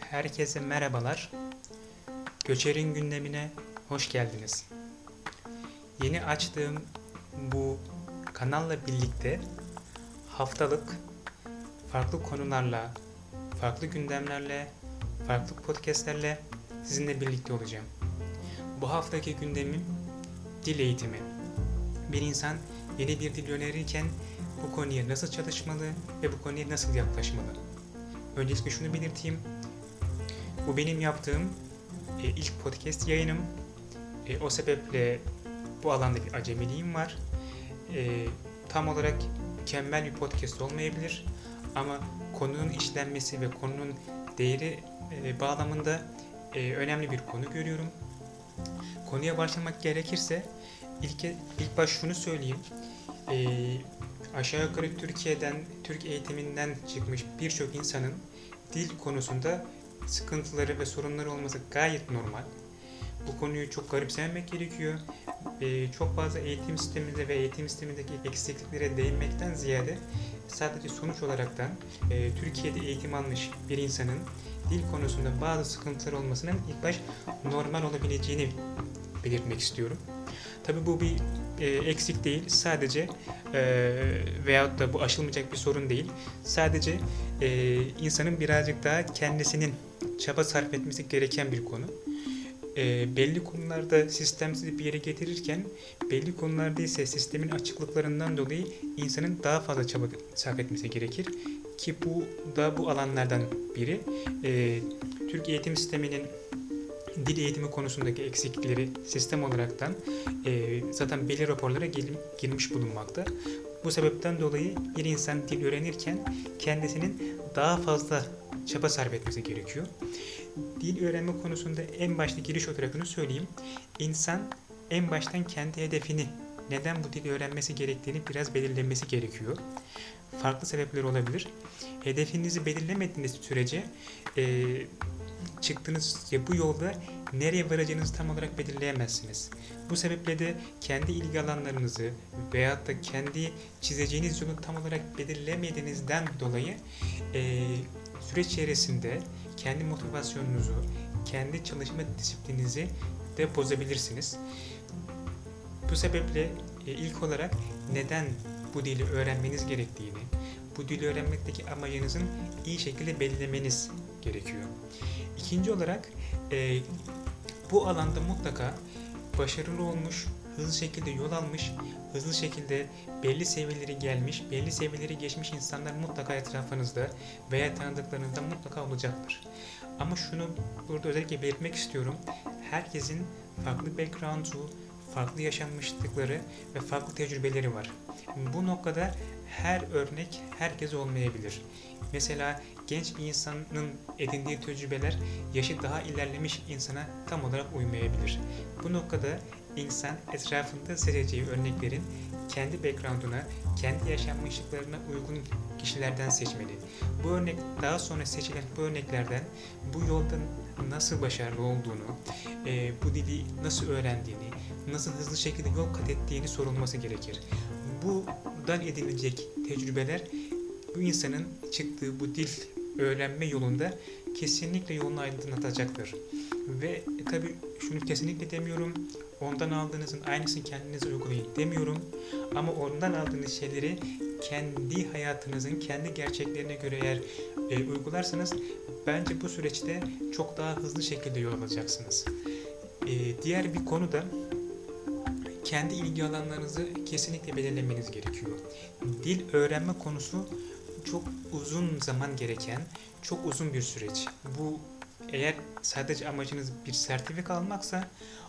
Herkese merhabalar. Göçer'in gündemine hoş geldiniz. Yeni açtığım bu kanalla birlikte haftalık farklı konularla, farklı gündemlerle, farklı podcastlerle sizinle birlikte olacağım. Bu haftaki gündemim dil eğitimi. Bir insan yeni bir dil öğrenirken bu konuya nasıl çalışmalı ve bu konuya nasıl yaklaşmalı? Öncelikle şunu belirteyim. Bu benim yaptığım e, ilk podcast yayınım. E, o sebeple bu alanda bir acemiliğim var. E, tam olarak mükemmel bir podcast olmayabilir. Ama konunun işlenmesi ve konunun değeri e, bağlamında e, önemli bir konu görüyorum. Konuya başlamak gerekirse ilk, ilk baş şunu söyleyeyim. E, aşağı yukarı Türkiye'den, Türk eğitiminden çıkmış birçok insanın dil konusunda sıkıntıları ve sorunları olması gayet normal. Bu konuyu çok garipsememek gerekiyor. Ee, çok fazla eğitim sisteminde ve eğitim sistemindeki eksikliklere değinmekten ziyade sadece sonuç olaraktan e, Türkiye'de eğitim almış bir insanın dil konusunda bazı sıkıntılar olmasının ilk baş normal olabileceğini belirtmek istiyorum. Tabii bu bir e, eksik değil. Sadece e, veyahut da bu aşılmayacak bir sorun değil. Sadece e, insanın birazcık daha kendisinin çaba sarf etmesi gereken bir konu. E, belli konularda sistemsiz bir yere getirirken belli konularda ise sistemin açıklıklarından dolayı insanın daha fazla çaba sarf etmesi gerekir. Ki bu da bu alanlardan biri. E, Türk eğitim sisteminin dil eğitimi konusundaki eksiklikleri sistem olaraktan e, zaten belli raporlara gel, girmiş bulunmakta. Bu sebepten dolayı bir insan dil öğrenirken kendisinin daha fazla çaba sarf etmesi gerekiyor. Dil öğrenme konusunda en başta giriş olarak söyleyeyim. İnsan en baştan kendi hedefini, neden bu dili öğrenmesi gerektiğini biraz belirlemesi gerekiyor. Farklı sebepler olabilir. Hedefinizi belirlemediğiniz sürece e, çıktığınız bu yolda nereye varacağınızı tam olarak belirleyemezsiniz. Bu sebeple de kendi ilgi alanlarınızı veyahut da kendi çizeceğiniz yolu tam olarak belirlemediğinizden dolayı e, süreç içerisinde kendi motivasyonunuzu, kendi çalışma disiplininizi de bozabilirsiniz. Bu sebeple e, ilk olarak neden bu dili öğrenmeniz gerektiğini, bu dili öğrenmekteki amacınızın iyi şekilde belirlemeniz gerekiyor. İkinci olarak e, bu alanda mutlaka başarılı olmuş, hızlı şekilde yol almış, hızlı şekilde belli seviyeleri gelmiş, belli seviyeleri geçmiş insanlar mutlaka etrafınızda veya tanıdıklarınızda mutlaka olacaktır. Ama şunu burada özellikle belirtmek istiyorum. Herkesin farklı background'u, farklı yaşanmışlıkları ve farklı tecrübeleri var. Bu noktada her örnek herkes olmayabilir. Mesela genç insanın edindiği tecrübeler yaşı daha ilerlemiş insana tam olarak uymayabilir. Bu noktada insan etrafında seçeceği örneklerin kendi background'una, kendi yaşanmışlıklarına uygun kişilerden seçmeli. Bu örnek daha sonra seçilen bu örneklerden bu yolda nasıl başarılı olduğunu, bu dili nasıl öğrendiğini, nasıl hızlı şekilde yol kat ettiğini sorulması gerekir. Buradan edinilecek tecrübeler bu insanın çıktığı bu dil öğrenme yolunda kesinlikle yolunu aydınlatacaktır. Ve e, tabi şunu kesinlikle demiyorum, ondan aldığınızın aynısını kendinize uygulayın demiyorum. Ama ondan aldığınız şeyleri kendi hayatınızın, kendi gerçeklerine göre eğer e, uygularsanız bence bu süreçte çok daha hızlı şekilde yol alacaksınız. E, diğer bir konu da kendi ilgi alanlarınızı kesinlikle belirlemeniz gerekiyor. Dil öğrenme konusu çok uzun zaman gereken, çok uzun bir süreç. Bu eğer sadece amacınız bir sertifika almaksa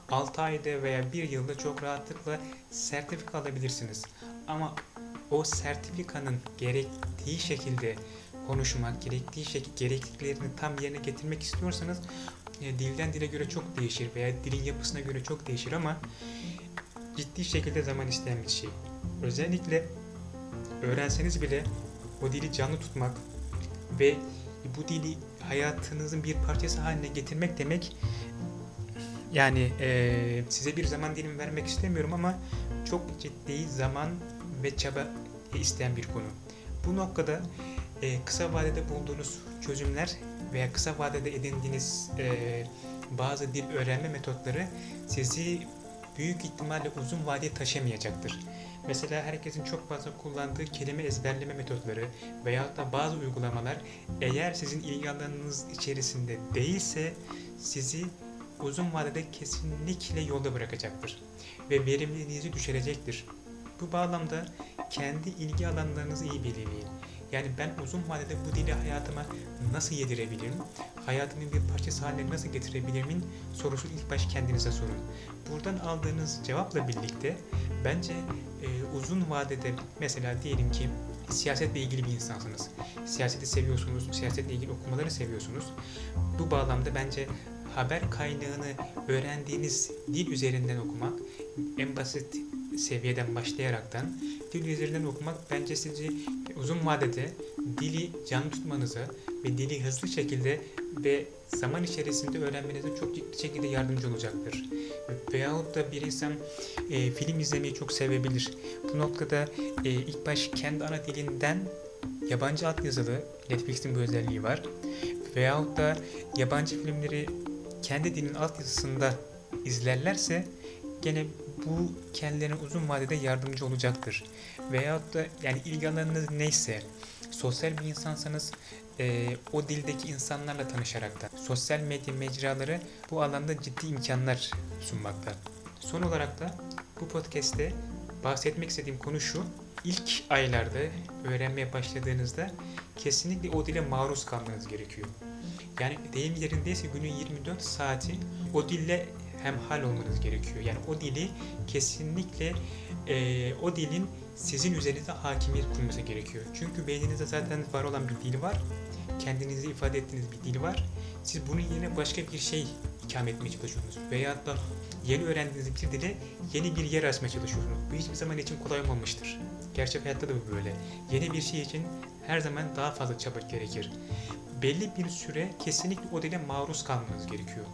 6 ayda veya 1 yılda çok rahatlıkla sertifika alabilirsiniz. Ama o sertifikanın gerektiği şekilde konuşmak, gerektiği şekilde gerekliliklerini tam yerine getirmek istiyorsanız e, dilden dile göre çok değişir veya dilin yapısına göre çok değişir ama ciddi şekilde zaman isteyen bir şey. Özellikle öğrenseniz bile o dili canlı tutmak ve bu dili hayatınızın bir parçası haline getirmek demek yani e, size bir zaman dilimi vermek istemiyorum ama çok ciddi zaman ve çaba isteyen bir konu. Bu noktada e, kısa vadede bulduğunuz çözümler veya kısa vadede edindiğiniz e, bazı dil öğrenme metotları sizi büyük ihtimalle uzun vadeye taşımayacaktır. Mesela herkesin çok fazla kullandığı kelime ezberleme metotları veya da bazı uygulamalar eğer sizin ilgi alanınız içerisinde değilse sizi uzun vadede kesinlikle yolda bırakacaktır ve verimliliğinizi düşürecektir. Bu bağlamda kendi ilgi alanlarınızı iyi belirleyin. Yani ben uzun vadede bu dili hayatıma nasıl yedirebilirim? Hayatımın bir parçası haline nasıl getirebilirimin sorusu ilk baş kendinize sorun. Buradan aldığınız cevapla birlikte bence e, uzun vadede mesela diyelim ki siyasetle ilgili bir insansınız. Siyaseti seviyorsunuz, siyasetle ilgili okumaları seviyorsunuz. Bu bağlamda bence haber kaynağını öğrendiğiniz dil üzerinden okumak en basit seviyeden başlayaraktan dil üzerinden okumak bence sizi uzun vadede dili canlı tutmanıza ve dili hızlı şekilde ve zaman içerisinde öğrenmenize çok ciddi şekilde yardımcı olacaktır. Veyahut da bir insan e, film izlemeyi çok sevebilir. Bu noktada e, ilk baş kendi ana dilinden yabancı altyazılı, Netflix'in bu özelliği var. Veyahut da yabancı filmleri kendi dilinin altyazısında izlerlerse gene bu kendilerine uzun vadede yardımcı olacaktır. Veyahut da yani ilgi alanınız neyse sosyal bir insansanız e, o dildeki insanlarla tanışarak da sosyal medya mecraları bu alanda ciddi imkanlar sunmakta. Son olarak da bu podcast'te bahsetmek istediğim konu şu. İlk aylarda öğrenmeye başladığınızda kesinlikle o dile maruz kalmanız gerekiyor. Yani deyim yerindeyse günün 24 saati o dille hem hal olmanız gerekiyor. Yani o dili kesinlikle e, o dilin sizin üzerinizde hakimiyet kurması gerekiyor. Çünkü beyninizde zaten var olan bir dil var. Kendinizi ifade ettiğiniz bir dil var. Siz bunun yerine başka bir şey ikame etmeye çalışıyorsunuz. Veyahut da yeni öğrendiğiniz bir dile yeni bir yer açmaya çalışıyorsunuz. Bu hiçbir zaman için kolay olmamıştır. Gerçek hayatta da bu böyle. Yeni bir şey için her zaman daha fazla çaba gerekir. Belli bir süre kesinlikle o dile maruz kalmanız gerekiyor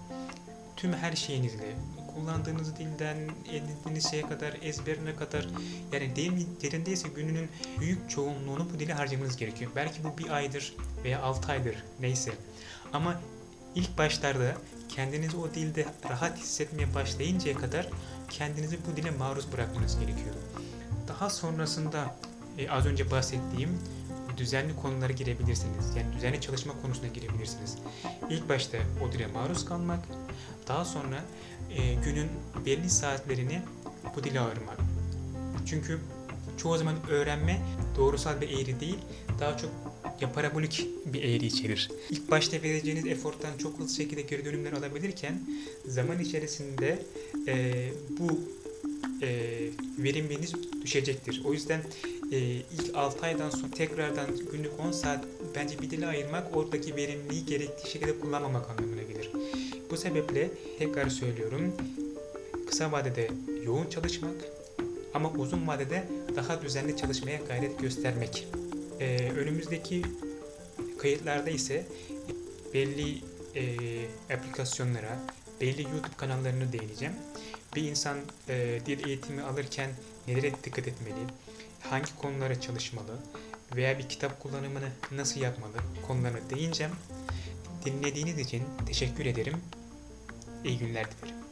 tüm her şeyinizle, kullandığınız dilden edindiğiniz şeye kadar, ezberine kadar yani deyim yerindeyse gününün büyük çoğunluğunu bu dili harcamanız gerekiyor. Belki bu bir aydır veya altı aydır neyse. Ama ilk başlarda kendinizi o dilde rahat hissetmeye başlayıncaya kadar kendinizi bu dile maruz bırakmanız gerekiyor. Daha sonrasında e, az önce bahsettiğim düzenli konulara girebilirsiniz. Yani düzenli çalışma konusuna girebilirsiniz. İlk başta o dile maruz kalmak, daha sonra e, günün belli saatlerini bu dile ayırmak. Çünkü çoğu zaman öğrenme doğrusal bir eğri değil, daha çok ya parabolik bir eğri içerir. İlk başta vereceğiniz efortan çok hızlı şekilde geri dönümler alabilirken zaman içerisinde e, bu e, verimliliğiniz düşecektir. O yüzden e, ilk 6 aydan sonra tekrardan günlük 10 saat bence bir dile ayırmak oradaki verimliliği gerektiği şekilde kullanmamak anlamına gelir. Bu sebeple tekrar söylüyorum kısa vadede yoğun çalışmak ama uzun vadede daha düzenli çalışmaya gayret göstermek. Ee, önümüzdeki kayıtlarda ise belli e, aplikasyonlara, belli YouTube kanallarını değineceğim. Bir insan e, dil eğitimi alırken nelere dikkat etmeli, hangi konulara çalışmalı veya bir kitap kullanımını nasıl yapmalı konularına değineceğim. Dinlediğiniz için teşekkür ederim. İyi günler dilerim.